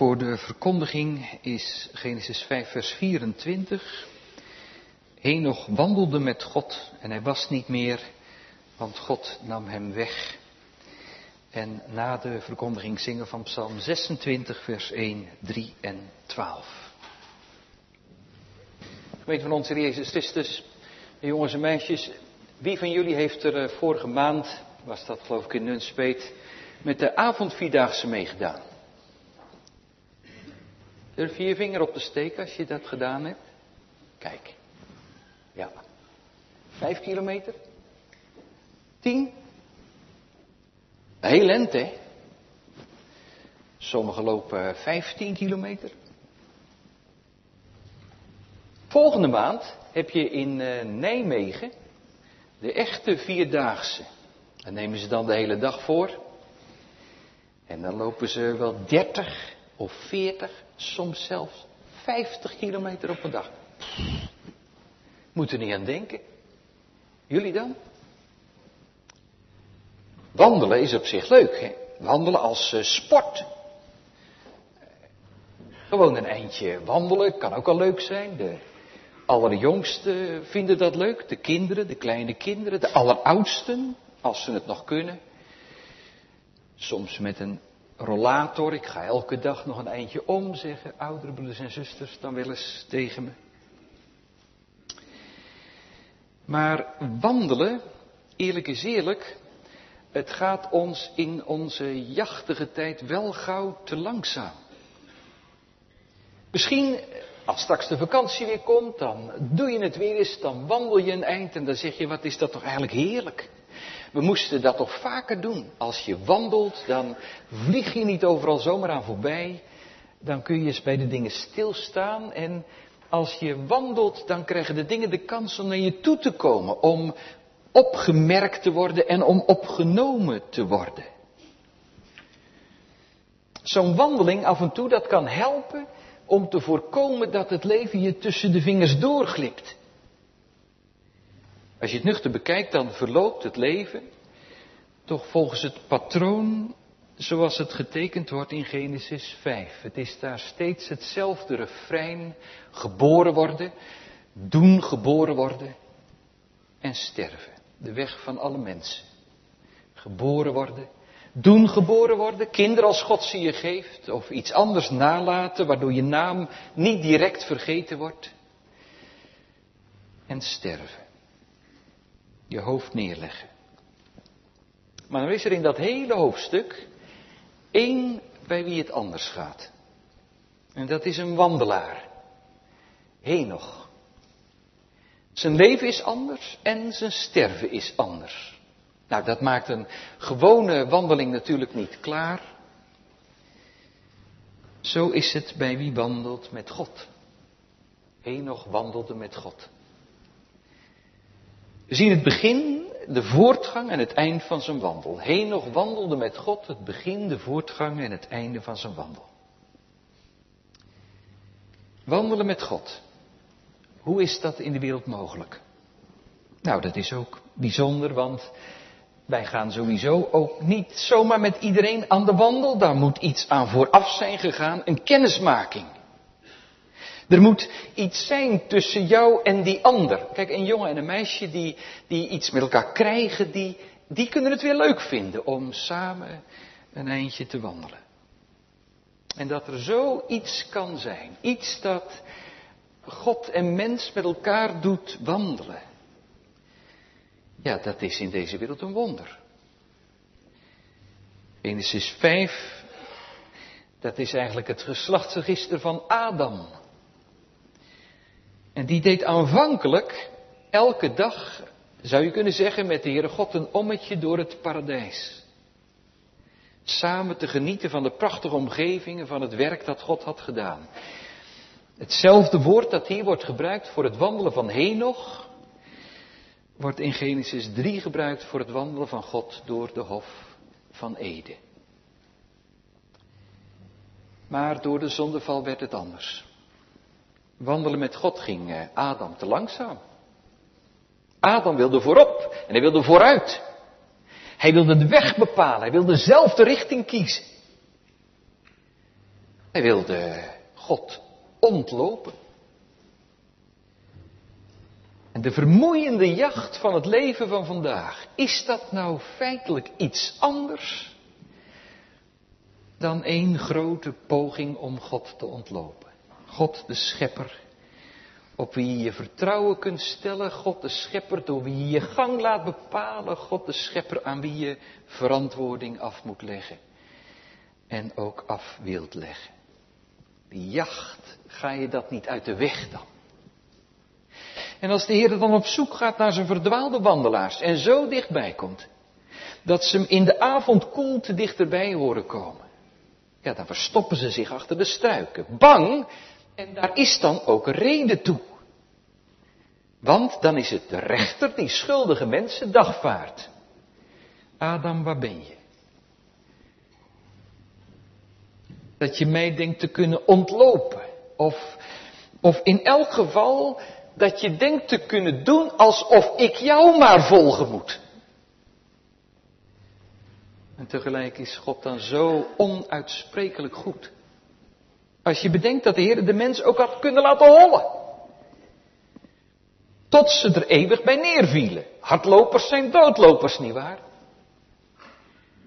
voor de verkondiging is Genesis 5, vers 24. Henoch wandelde met God en hij was niet meer, want God nam hem weg. En na de verkondiging zingen van Psalm 26, vers 1, 3 en 12. Gemeente van onze Jezus Christus, jongens en meisjes, wie van jullie heeft er eh, vorige maand, was dat geloof ik in Nunspeet, met de avondvierdaagse meegedaan? Durf je vinger op te steken als je dat gedaan hebt? Kijk. Ja. Vijf kilometer? Tien? Heel lent, hè? Sommigen lopen vijftien kilometer. Volgende maand heb je in uh, Nijmegen de echte vierdaagse. Dan nemen ze dan de hele dag voor. En dan lopen ze wel 30 of 40, soms zelfs 50 kilometer op een dag. Moet er niet aan denken. Jullie dan? Wandelen is op zich leuk, hè? Wandelen als uh, sport. Gewoon een eindje wandelen kan ook al leuk zijn. De allerjongsten vinden dat leuk. De kinderen, de kleine kinderen, de alleroudsten, als ze het nog kunnen. Soms met een rollator. Ik ga elke dag nog een eindje om, zeggen oudere broeders en zusters dan wel eens tegen me. Maar wandelen, eerlijk is eerlijk, het gaat ons in onze jachtige tijd wel gauw te langzaam. Misschien, als straks de vakantie weer komt, dan doe je het weer eens, dan wandel je een eind en dan zeg je, wat is dat toch eigenlijk heerlijk. We moesten dat toch vaker doen. Als je wandelt, dan vlieg je niet overal zomaar aan voorbij. Dan kun je eens bij de dingen stilstaan. En als je wandelt, dan krijgen de dingen de kans om naar je toe te komen. Om opgemerkt te worden en om opgenomen te worden. Zo'n wandeling af en toe, dat kan helpen om te voorkomen dat het leven je tussen de vingers doorglipt. Als je het nuchter bekijkt, dan verloopt het leven toch volgens het patroon zoals het getekend wordt in Genesis 5. Het is daar steeds hetzelfde refrein, geboren worden, doen geboren worden en sterven. De weg van alle mensen. Geboren worden, doen geboren worden, kinderen als God ze je geeft, of iets anders nalaten waardoor je naam niet direct vergeten wordt. En sterven je hoofd neerleggen. Maar dan is er in dat hele hoofdstuk één bij wie het anders gaat. En dat is een wandelaar. Henoch. Zijn leven is anders en zijn sterven is anders. Nou, dat maakt een gewone wandeling natuurlijk niet klaar. Zo is het bij wie wandelt met God. Henoch wandelde met God. We zien het begin, de voortgang en het eind van zijn wandel. Henoch wandelde met God, het begin, de voortgang en het einde van zijn wandel. Wandelen met God. Hoe is dat in de wereld mogelijk? Nou, dat is ook bijzonder, want wij gaan sowieso ook niet zomaar met iedereen aan de wandel. Daar moet iets aan vooraf zijn gegaan, een kennismaking. Er moet iets zijn tussen jou en die ander. Kijk, een jongen en een meisje die, die iets met elkaar krijgen, die, die kunnen het weer leuk vinden om samen een eindje te wandelen. En dat er zoiets kan zijn. Iets dat God en mens met elkaar doet wandelen. Ja, dat is in deze wereld een wonder. Genesis 5, dat is eigenlijk het geslachtsregister van Adam. En die deed aanvankelijk elke dag, zou je kunnen zeggen, met de Heere God een ommetje door het paradijs. Samen te genieten van de prachtige omgevingen van het werk dat God had gedaan. Hetzelfde woord dat hier wordt gebruikt voor het wandelen van Henoch, wordt in Genesis 3 gebruikt voor het wandelen van God door de hof van Ede. Maar door de zondeval werd het anders. Wandelen met God ging eh, Adam te langzaam. Adam wilde voorop en hij wilde vooruit. Hij wilde de weg bepalen, hij wilde zelf de richting kiezen. Hij wilde God ontlopen. En de vermoeiende jacht van het leven van vandaag, is dat nou feitelijk iets anders dan één grote poging om God te ontlopen? God de Schepper, op wie je je vertrouwen kunt stellen, God de Schepper door wie je je gang laat bepalen, God de Schepper aan wie je verantwoording af moet leggen en ook af wilt leggen. Die jacht, ga je dat niet uit de weg dan? En als de Heer dan op zoek gaat naar zijn verdwaalde wandelaars en zo dichtbij komt, dat ze hem in de avond koelte dichterbij horen komen, ja, dan verstoppen ze zich achter de struiken, bang, en daar is dan ook reden toe. Want dan is het de rechter die schuldige mensen dagvaart. Adam, waar ben je? Dat je mij denkt te kunnen ontlopen. Of, of in elk geval dat je denkt te kunnen doen alsof ik jou maar volgen moet. En tegelijk is God dan zo onuitsprekelijk goed. Als je bedenkt dat de Heer de mens ook had kunnen laten hollen. Tot ze er eeuwig bij neervielen. Hardlopers zijn doodlopers, nietwaar?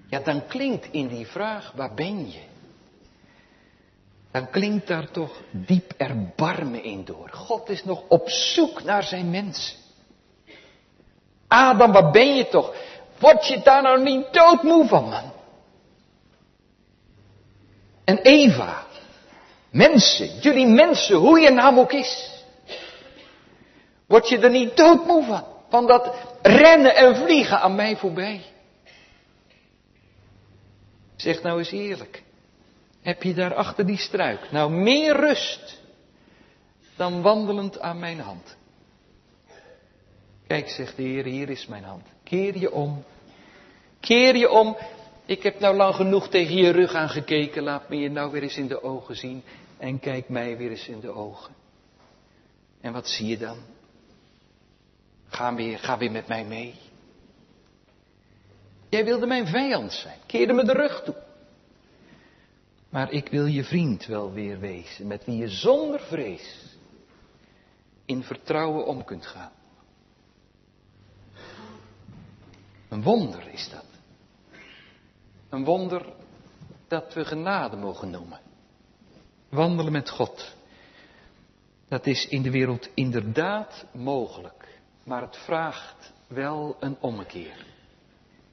Ja, dan klinkt in die vraag, waar ben je? dan klinkt daar toch diep erbarmen in door. God is nog op zoek naar zijn mensen. Adam, waar ben je toch? Word je daar nou niet doodmoe van, man? En Eva, mensen, jullie mensen, hoe je naam ook is. Word je er niet doodmoe van? Van dat rennen en vliegen aan mij voorbij. Zeg nou eens eerlijk heb je daar achter die struik nou meer rust dan wandelend aan mijn hand? Kijk, zegt de Heer, hier is mijn hand. Keer je om. Keer je om. Ik heb nou lang genoeg tegen je rug aangekeken. Laat me je nou weer eens in de ogen zien. En kijk mij weer eens in de ogen. En wat zie je dan? Ga weer, ga weer met mij mee. Jij wilde mijn vijand zijn. Keerde me de rug toe. Maar ik wil je vriend wel weer wezen, met wie je zonder vrees in vertrouwen om kunt gaan. Een wonder is dat. Een wonder dat we genade mogen noemen. Wandelen met God. Dat is in de wereld inderdaad mogelijk, maar het vraagt wel een ommekeer.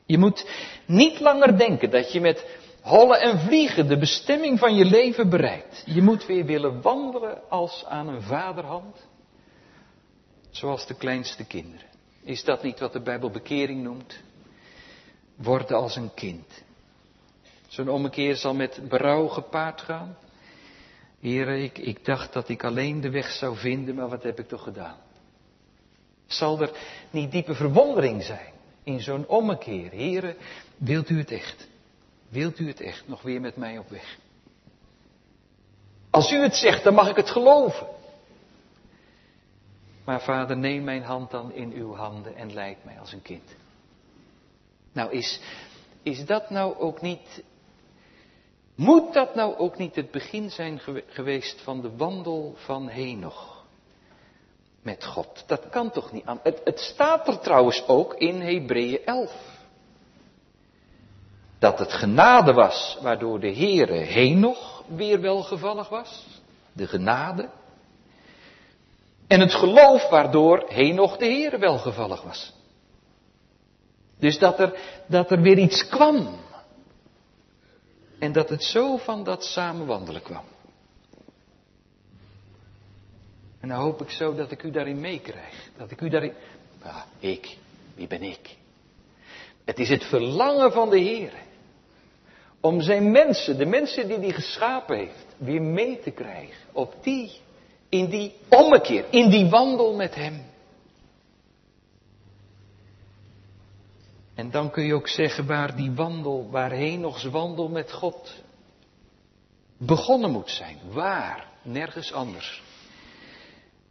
Je moet niet langer denken dat je met hollen en vliegen de bestemming van je leven bereikt. Je moet weer willen wandelen als aan een vaderhand, zoals de kleinste kinderen. Is dat niet wat de Bijbel bekering noemt? Worden als een kind. Zo'n ommekeer zal met berouw gepaard gaan. Heren, ik, ik dacht dat ik alleen de weg zou vinden, maar wat heb ik toch gedaan? Zal er niet diepe verwondering zijn in zo'n ommekeer? Heren, wilt u het echt? Wilt u het echt nog weer met mij op weg? Als u het zegt, dan mag ik het geloven. Maar vader, neem mijn hand dan in uw handen en leid mij als een kind. Nou, is, is dat nou ook niet. Moet dat nou ook niet het begin zijn geweest van de wandel van Henoch? Met God. Dat kan toch niet aan. Het, het staat er trouwens ook in Hebreeën 11 dat het genade was waardoor de Heere Henoch weer welgevallig was. De genade. En het geloof waardoor Henoch de Heere welgevallig was. Dus dat er, dat er weer iets kwam. En dat het zo van dat samenwandelen kwam. En dan hoop ik zo dat ik u daarin meekrijg. Dat ik u daarin. Ja, ik. Wie ben ik? Het is het verlangen van de Heer om zijn mensen, de mensen die hij geschapen heeft, weer mee te krijgen. Op die, in die ommekeer, in die wandel met hem. En dan kun je ook zeggen waar die wandel, waarheen nog wandel met God begonnen moet zijn. Waar? Nergens anders.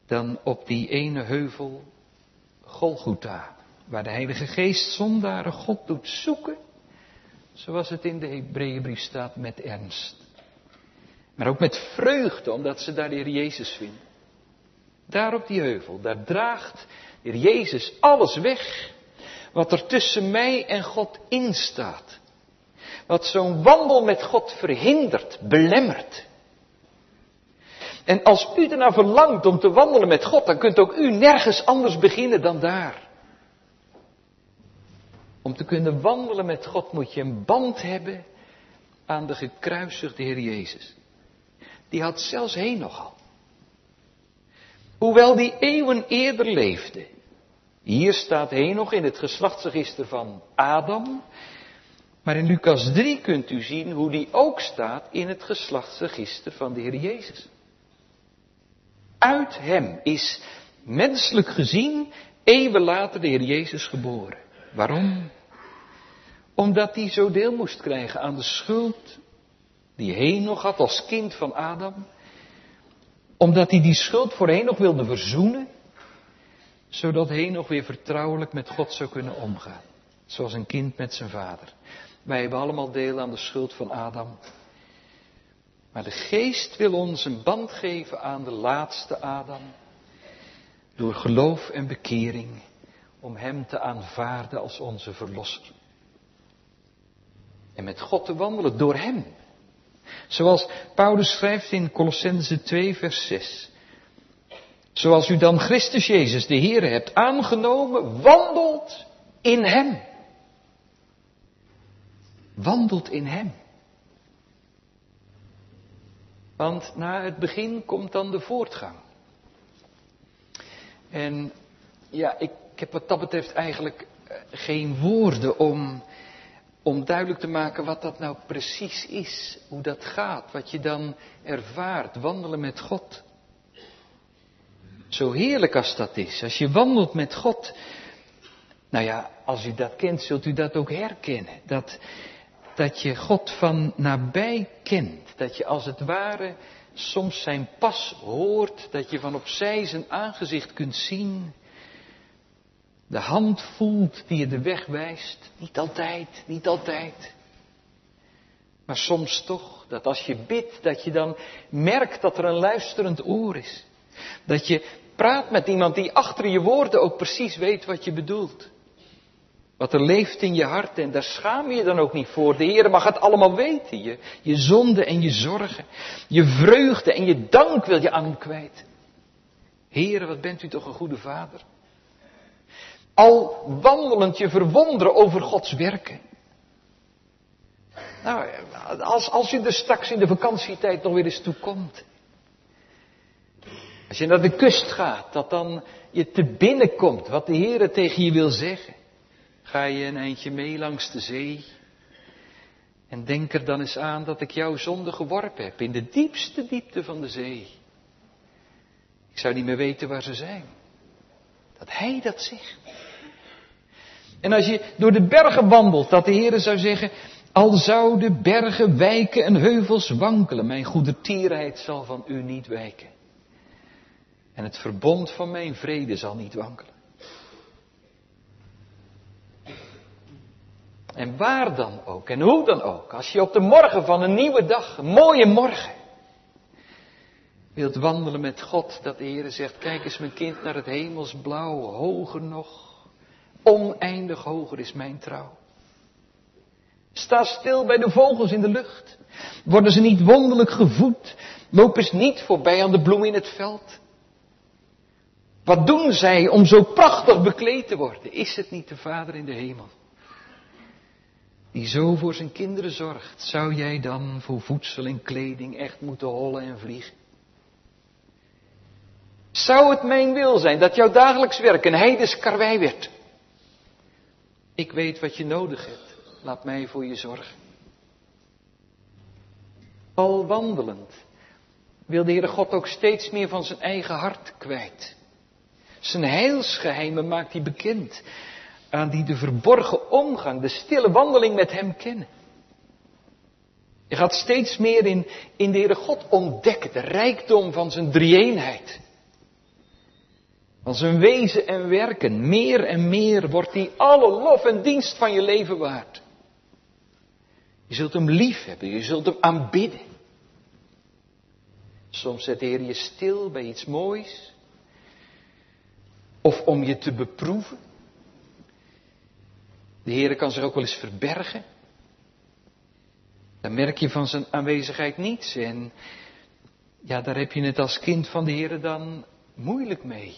Dan op die ene heuvel Golgotha. Waar de Heilige Geest zondaren God doet zoeken Zoals het in de Hebreeënbrief staat met ernst. Maar ook met vreugde, omdat ze daar de Heer Jezus vinden. Daar op die heuvel, daar draagt de Heer Jezus alles weg. Wat er tussen mij en God instaat. Wat zo'n wandel met God verhindert, belemmert. En als u ernaar verlangt om te wandelen met God, dan kunt ook u nergens anders beginnen dan daar. Om te kunnen wandelen met God moet je een band hebben aan de gekruisigde Heer Jezus. Die had zelfs heen nogal. Hoewel die eeuwen eerder leefde. Hier staat nog in het geslachtsregister van Adam. Maar in Lucas 3 kunt u zien hoe die ook staat in het geslachtsregister van de Heer Jezus. Uit hem is menselijk gezien eeuwen later de Heer Jezus geboren. Waarom? Omdat hij zo deel moest krijgen aan de schuld die Henoch had als kind van Adam. Omdat hij die schuld voor Henoch wilde verzoenen. Zodat Henoch weer vertrouwelijk met God zou kunnen omgaan. Zoals een kind met zijn vader. Wij hebben allemaal deel aan de schuld van Adam. Maar de geest wil ons een band geven aan de laatste Adam. Door geloof en bekering. Om hem te aanvaarden als onze verlosser. En met God te wandelen door hem. Zoals Paulus schrijft in Colossense 2, vers 6. Zoals u dan Christus Jezus, de Heer, hebt aangenomen, wandelt in Hem. Wandelt in Hem. Want na het begin komt dan de voortgang. En ja, ik, ik heb wat dat betreft eigenlijk eh, geen woorden om om duidelijk te maken wat dat nou precies is, hoe dat gaat, wat je dan ervaart, wandelen met God. Zo heerlijk als dat is, als je wandelt met God. Nou ja, als u dat kent, zult u dat ook herkennen. Dat, dat je God van nabij kent. Dat je als het ware soms zijn pas hoort. Dat je van opzij zijn aangezicht kunt zien de hand voelt die je de weg wijst. Niet altijd, niet altijd. Maar soms toch, dat als je bidt, dat je dan merkt dat er een luisterend oor is. Dat je praat met iemand die achter je woorden ook precies weet wat je bedoelt. Wat er leeft in je hart en daar schaam je je dan ook niet voor. De Heer mag het allemaal weten. Je, je zonde en je zorgen. Je vreugde en je dank wil je aan hem kwijt. Heer, wat bent u toch een goede vader al wandelend je verwonderen over Gods werken. Nou, als, als u er straks in de vakantietijd nog weer eens toe komt. Als je naar de kust gaat, dat dan je te binnen komt wat de Heer tegen je wil zeggen. Ga je een eindje mee langs de zee. En denk er dan eens aan dat ik jouw zonde geworpen heb in de diepste diepte van de zee. Ik zou niet meer weten waar ze zijn. Dat Hij dat zegt. En als je door de bergen wandelt, dat de Heer zou zeggen, al zouden bergen wijken en heuvels wankelen, mijn goede tierheid zal van u niet wijken. En het verbond van mijn vrede zal niet wankelen. En waar dan ook, en hoe dan ook, als je op de morgen van een nieuwe dag, een mooie morgen, wilt wandelen met God, dat de Heer zegt, kijk eens mijn kind naar het hemelsblauw, hoger nog, Oneindig hoger is mijn trouw. Sta stil bij de vogels in de lucht. Worden ze niet wonderlijk gevoed? Lopen ze niet voorbij aan de bloem in het veld? Wat doen zij om zo prachtig bekleed te worden? Is het niet de Vader in de hemel? Die zo voor zijn kinderen zorgt, zou jij dan voor voedsel en kleding echt moeten hollen en vliegen? Zou het mijn wil zijn dat jouw dagelijks werk een heidens karwei werd? Ik weet wat je nodig hebt. Laat mij voor je zorgen. Al wandelend wil de Heere God ook steeds meer van zijn eigen hart kwijt. Zijn heilsgeheimen maakt hij bekend aan die de verborgen omgang, de stille wandeling met hem kennen. Je gaat steeds meer in, in de Heere God ontdekken, de rijkdom van zijn drie-eenheid. Van zijn wezen en werken, meer en meer wordt hij alle lof en dienst van je leven waard. Je zult hem lief hebben, je zult hem aanbidden. Soms zet de Heer je stil bij iets moois. Of om je te beproeven. De Heer kan zich ook wel eens verbergen. Dan merk je van zijn aanwezigheid niets. En ja, daar heb je het als kind van de Heer dan moeilijk mee.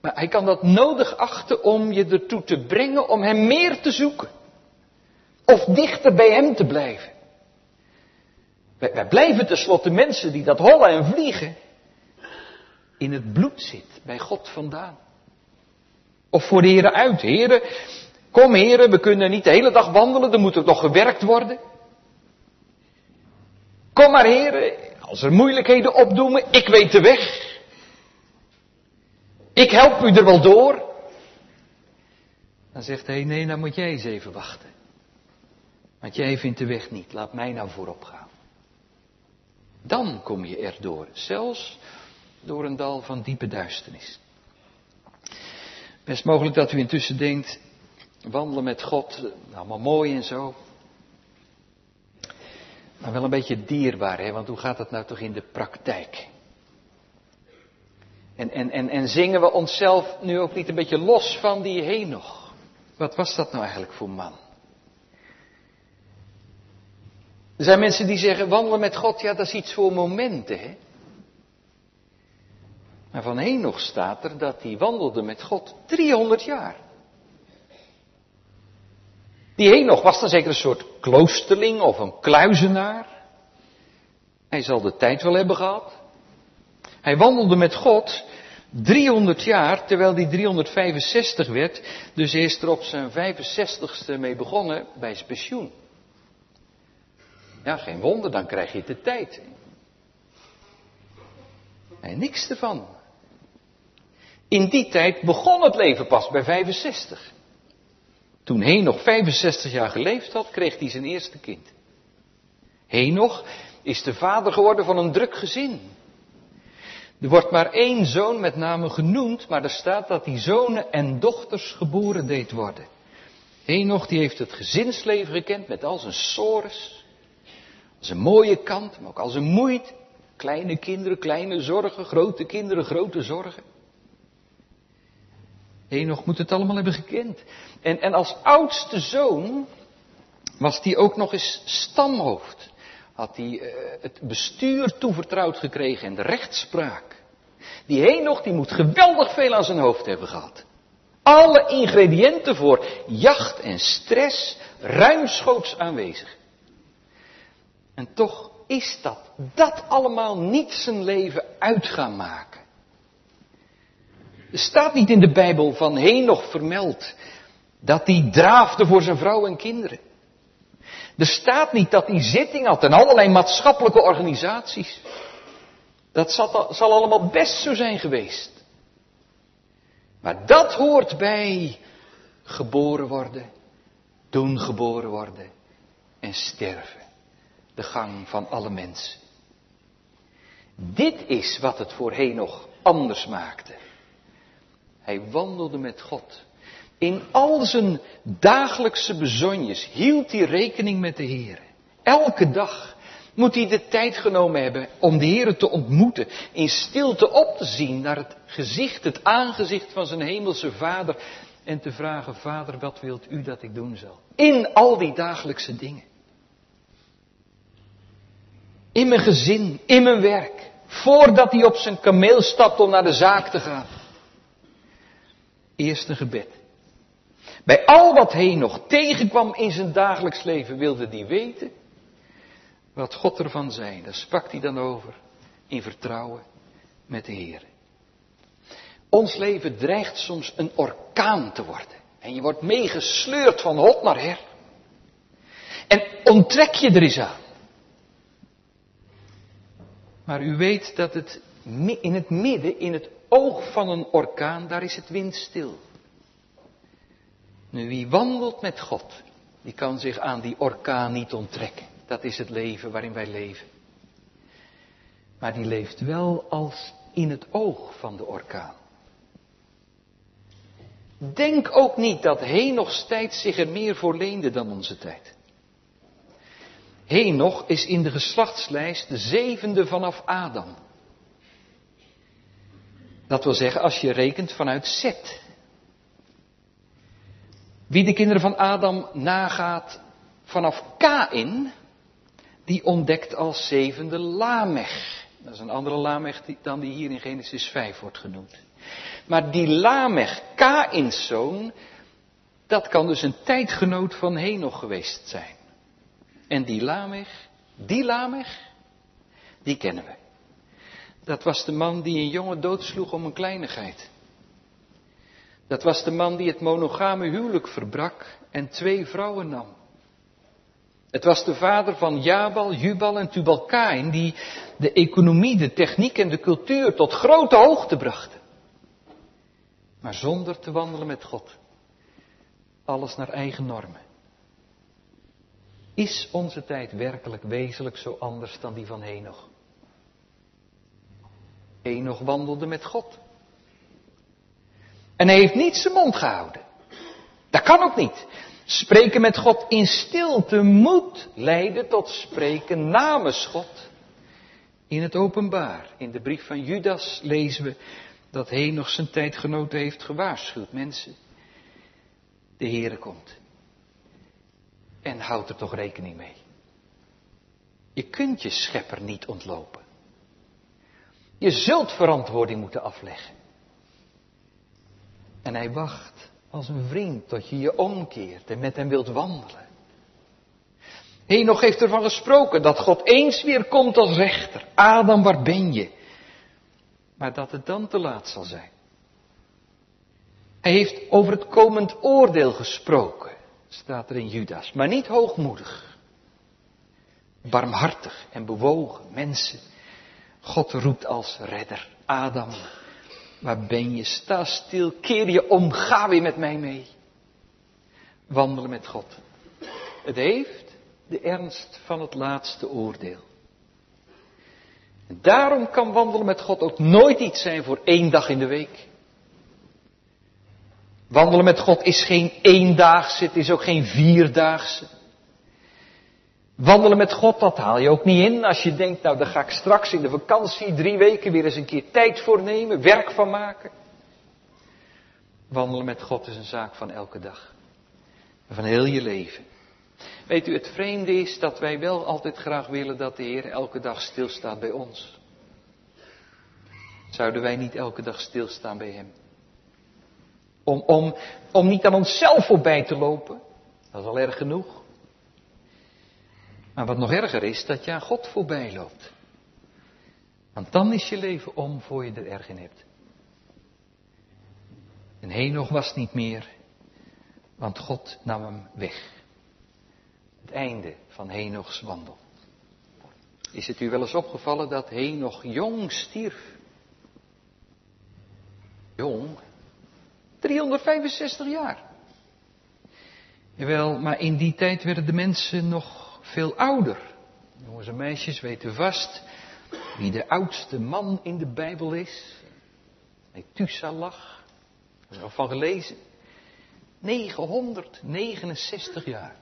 Maar hij kan dat nodig achten om je ertoe te brengen om hem meer te zoeken. Of dichter bij hem te blijven. Wij, wij blijven tenslotte mensen die dat hollen en vliegen in het bloed zit, bij God vandaan. Of voor de heren uit. Heren, kom heren, we kunnen niet de hele dag wandelen, er moet ook nog gewerkt worden. Kom maar heren, als er moeilijkheden opdoemen, ik weet de weg. Ik help u er wel door. Dan zegt hij, nee, dan moet jij eens even wachten. Want jij vindt de weg niet, laat mij nou voorop gaan. Dan kom je erdoor, zelfs door een dal van diepe duisternis. Best mogelijk dat u intussen denkt, wandelen met God, allemaal mooi en zo. Maar wel een beetje dierbaar, hè? want hoe gaat dat nou toch in de praktijk? En, en, en, en zingen we onszelf nu ook niet een beetje los van die Henoch? Wat was dat nou eigenlijk voor man? Er zijn mensen die zeggen, wandelen met God, ja dat is iets voor momenten. Hè? Maar van Henoch staat er dat hij wandelde met God 300 jaar. Die Henoch was dan zeker een soort kloosterling of een kluizenaar. Hij zal de tijd wel hebben gehad. Hij wandelde met God 300 jaar, terwijl hij 365 werd. Dus hij is er op zijn 65ste mee begonnen bij zijn pensioen. Ja, geen wonder, dan krijg je de tijd. En niks ervan. In die tijd begon het leven pas bij 65. Toen Henoch 65 jaar geleefd had, kreeg hij zijn eerste kind. Henoch is de vader geworden van een druk gezin. Er wordt maar één zoon met name genoemd, maar er staat dat die zonen en dochters geboren deed worden. Henoch die heeft het gezinsleven gekend met al zijn sores, zijn mooie kant, maar ook al zijn moeite. Kleine kinderen, kleine zorgen, grote kinderen, grote zorgen. Henoch moet het allemaal hebben gekend. En, en als oudste zoon was hij ook nog eens stamhoofd. Had hij uh, het bestuur toevertrouwd gekregen en de rechtspraak. Die Henoch die moet geweldig veel aan zijn hoofd hebben gehad. Alle ingrediënten voor jacht en stress ruimschoots aanwezig. En toch is dat, dat allemaal niet zijn leven uit gaan maken. Er staat niet in de Bijbel van Henoch vermeld dat hij draafde voor zijn vrouw en kinderen. Er staat niet dat hij zitting had in allerlei maatschappelijke organisaties. Dat zal allemaal best zo zijn geweest. Maar dat hoort bij geboren worden, doen geboren worden en sterven. De gang van alle mensen. Dit is wat het voor Henoch anders maakte. Hij wandelde met God. In al zijn dagelijkse bezonjes hield hij rekening met de Heer. Elke dag moet hij de tijd genomen hebben om de Heer te ontmoeten. In stilte op te zien naar het gezicht, het aangezicht van zijn hemelse Vader. En te vragen, Vader, wat wilt u dat ik doen zal? In al die dagelijkse dingen. In mijn gezin, in mijn werk. Voordat hij op zijn kameel stapt om naar de zaak te gaan eerste gebed. Bij al wat hij nog tegenkwam in zijn dagelijks leven wilde hij weten wat God ervan zei. Daar sprak hij dan over in vertrouwen met de Heer. Ons leven dreigt soms een orkaan te worden. En je wordt meegesleurd van hot naar her. En onttrek je er eens aan. Maar u weet dat het in het midden, in het oog van een orkaan, daar is het windstil. Nu, wie wandelt met God, die kan zich aan die orkaan niet onttrekken. Dat is het leven waarin wij leven. Maar die leeft wel als in het oog van de orkaan. Denk ook niet dat Henochs tijd zich er meer voor leende dan onze tijd. Henoch is in de geslachtslijst de zevende vanaf Adam. Dat wil zeggen als je rekent vanuit Zet. Wie de kinderen van Adam nagaat vanaf Kain, die ontdekt als zevende Lamech. Dat is een andere Lamech dan die hier in Genesis 5 wordt genoemd. Maar die Lamech, Kains zoon, dat kan dus een tijdgenoot van Henoch geweest zijn. En die Lamech, die Lamech, die kennen we. Dat was de man die een jongen doodsloeg om een kleinigheid. Dat was de man die het monogame huwelijk verbrak en twee vrouwen nam. Het was de vader van Jabal, Jubal en Tubalkain die de economie, de techniek en de cultuur tot grote hoogte brachten. Maar zonder te wandelen met God. Alles naar eigen normen. Is onze tijd werkelijk wezenlijk zo anders dan die van Henoch? Henoch wandelde met God. En hij heeft niet zijn mond gehouden. Dat kan ook niet. Spreken met God in stilte moet leiden tot spreken namens God. In het openbaar, in de brief van Judas lezen we dat Henoch zijn tijdgenoten heeft gewaarschuwd. Mensen, de Heere komt. En houd er toch rekening mee. Je kunt je schepper niet ontlopen. Je zult verantwoording moeten afleggen. En hij wacht als een vriend tot je je omkeert en met hem wilt wandelen. Henoch heeft ervan gesproken dat God eens weer komt als rechter. Adam, waar ben je? Maar dat het dan te laat zal zijn. Hij heeft over het komend oordeel gesproken, staat er in Judas, maar niet hoogmoedig. Barmhartig en bewogen mensen. God roept als redder. Adam, waar ben je? Sta stil, keer je om, ga weer met mij mee. Wandelen met God. Het heeft de ernst van het laatste oordeel. En daarom kan wandelen met God ook nooit iets zijn voor één dag in de week. Wandelen met God is geen eendaagse, het is ook geen vierdaagse. Wandelen met God, dat haal je ook niet in als je denkt, nou daar ga ik straks in de vakantie drie weken weer eens een keer tijd voor nemen, werk van maken. Wandelen met God is een zaak van elke dag. Van heel je leven. Weet u, het vreemde is dat wij wel altijd graag willen dat de Heer elke dag stilstaat bij ons. Zouden wij niet elke dag stilstaan bij Hem? Om, om, om niet aan onszelf voorbij te lopen. Dat is al erg genoeg. Maar wat nog erger is, dat je aan God voorbij loopt. Want dan is je leven om voor je er erg in hebt. En Henoch was niet meer, want God nam hem weg. Het einde van Henochs wandel. Is het u wel eens opgevallen dat Henoch jong stierf? Jong? 365 jaar. Jawel, maar in die tijd werden de mensen nog veel ouder. Jongens en meisjes weten vast wie de oudste man in de Bijbel is. Methuselah. Heb je er van gelezen? 969 jaar.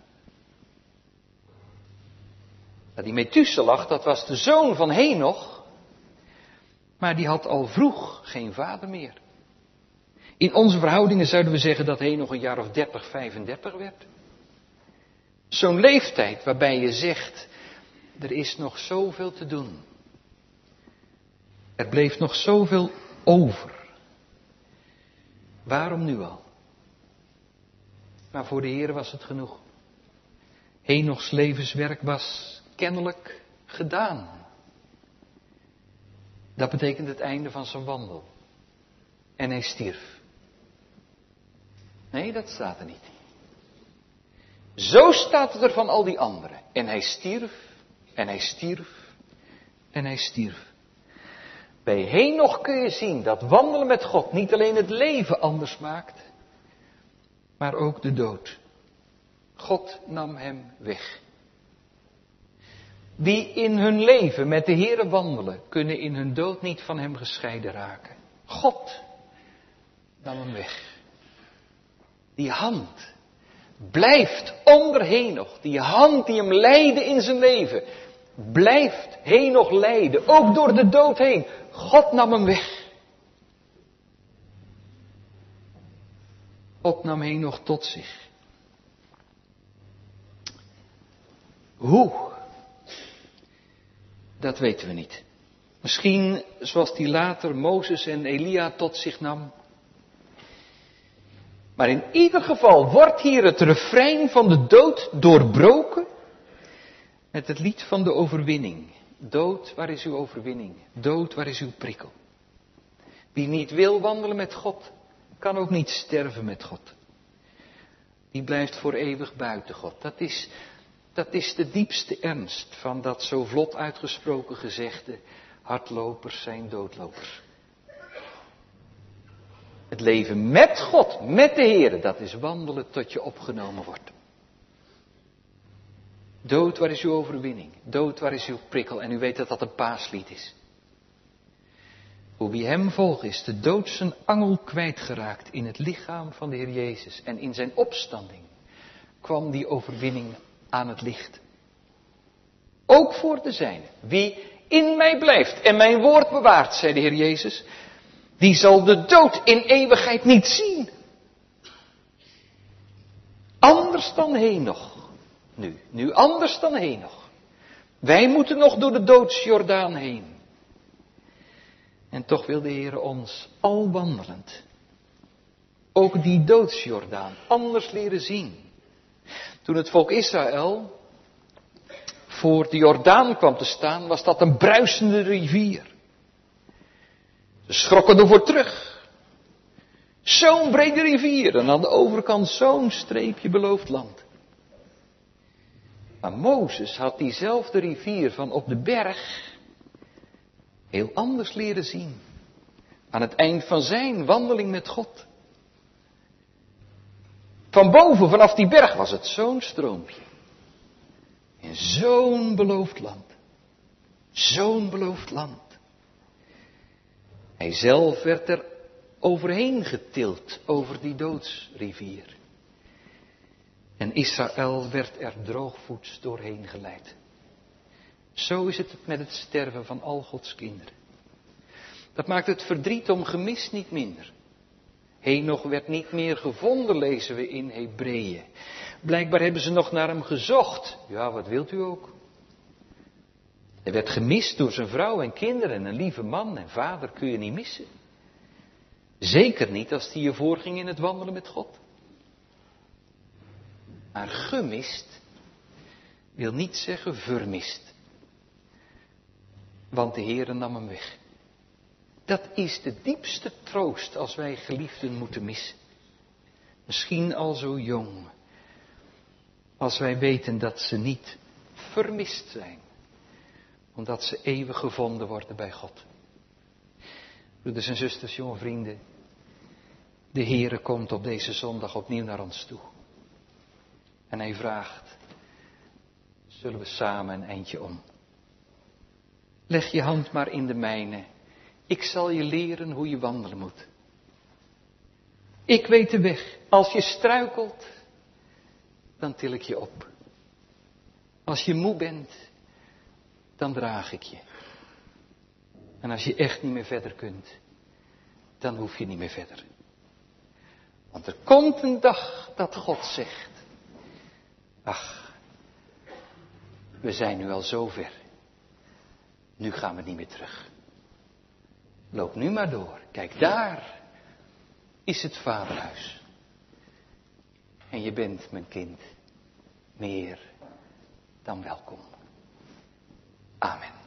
Nou, die Methuselah, dat was de zoon van Henoch. Maar die had al vroeg geen vader meer. In onze verhoudingen zouden we zeggen dat Henoch een jaar of 30, 35 werd. Zo'n leeftijd waarbij je zegt, er is nog zoveel te doen. Er bleef nog zoveel over. Waarom nu al? Maar voor de Heer was het genoeg. Henochs levenswerk was kennelijk gedaan. Dat betekent het einde van zijn wandel. En hij stierf. Nee, dat staat er niet. Zo staat het er van al die anderen. En hij stierf, en hij stierf, en hij stierf. Bij Henoch kun je zien dat wandelen met God niet alleen het leven anders maakt, maar ook de dood. God nam hem weg. Wie in hun leven met de Heere wandelen, kunnen in hun dood niet van hem gescheiden raken. God nam hem weg. Die hand blijft onder Henoch, die hand die hem leidde in zijn leven, blijft Henoch leiden, ook door de dood heen. God nam hem weg. God nam Henoch tot zich. Hoe? Dat weten we niet. Misschien zoals die later Mozes en Elia tot zich nam. Maar in ieder geval wordt hier het refrein van de dood doorbroken met het lied van de overwinning. Dood, waar is uw overwinning? Dood, waar is uw prikkel? Wie niet wil wandelen met God, kan ook niet sterven met God. Die blijft voor eeuwig buiten God. Dat is, dat is de diepste ernst van dat zo vlot uitgesproken gezegde. Hardlopers zijn doodlopers. Het leven met God, met de Heer, dat is wandelen tot je opgenomen wordt. Dood, waar is uw overwinning? Dood, waar is uw prikkel? En u weet dat dat een paaslied is. Hoe wie hem volgt is de dood zijn angel kwijtgeraakt in het lichaam van de Heer Jezus. En in zijn opstanding kwam die overwinning aan het licht. Ook voor de zijne. Wie in mij blijft en mijn woord bewaart, zei de Heer Jezus, die zal de dood in eeuwigheid niet zien. Anders dan heen nog. Nu, nu anders dan heen nog. Wij moeten nog door de doodsjordaan heen. En toch wil de Heer ons al wandelend ook die doodsjordaan anders leren zien. Toen het volk Israël voor de Jordaan kwam te staan, was dat een bruisende rivier. Schrokken ervoor terug. Zo'n brede rivier en aan de overkant zo'n streepje beloofd land. Maar Mozes had diezelfde rivier van op de berg heel anders leren zien. Aan het eind van zijn wandeling met God. Van boven, vanaf die berg, was het zo'n stroompje. In zo'n beloofd land. Zo'n beloofd land. Hij zelf werd er overheen getild over die doodsrivier. En Israël werd er droogvoets doorheen geleid. Zo is het met het sterven van al Gods kinderen. Dat maakt het verdriet om gemis niet minder. Henoch werd niet meer gevonden, lezen we in Hebreeën. Blijkbaar hebben ze nog naar hem gezocht. Ja, wat wilt u ook? Hij werd gemist door zijn vrouw en kinderen en een lieve man en vader kun je niet missen. Zeker niet als hij je voorging in het wandelen met God. Maar gemist wil niet zeggen vermist. Want de Heere nam hem weg. Dat is de diepste troost als wij geliefden moeten missen. Misschien al zo jong. Als wij weten dat ze niet vermist zijn. Omdat ze eeuwig gevonden worden bij God. Broeders en zusters, jonge vrienden. De Heere komt op deze zondag opnieuw naar ons toe. En hij vraagt, zullen we samen een eindje om? Leg je hand maar in de mijne. Ik zal je leren hoe je wandelen moet. Ik weet de weg. Als je struikelt, dan til ik je op. Als je moe bent, dan draag ik je. En als je echt niet meer verder kunt, dan hoef je niet meer verder. Want er komt een dag dat God zegt, ach, we zijn nu al zo ver. Nu gaan we niet meer terug. Loop nu maar door. Kijk, daar is het vaderhuis. En je bent, mijn kind, meer dan welkom. Amén.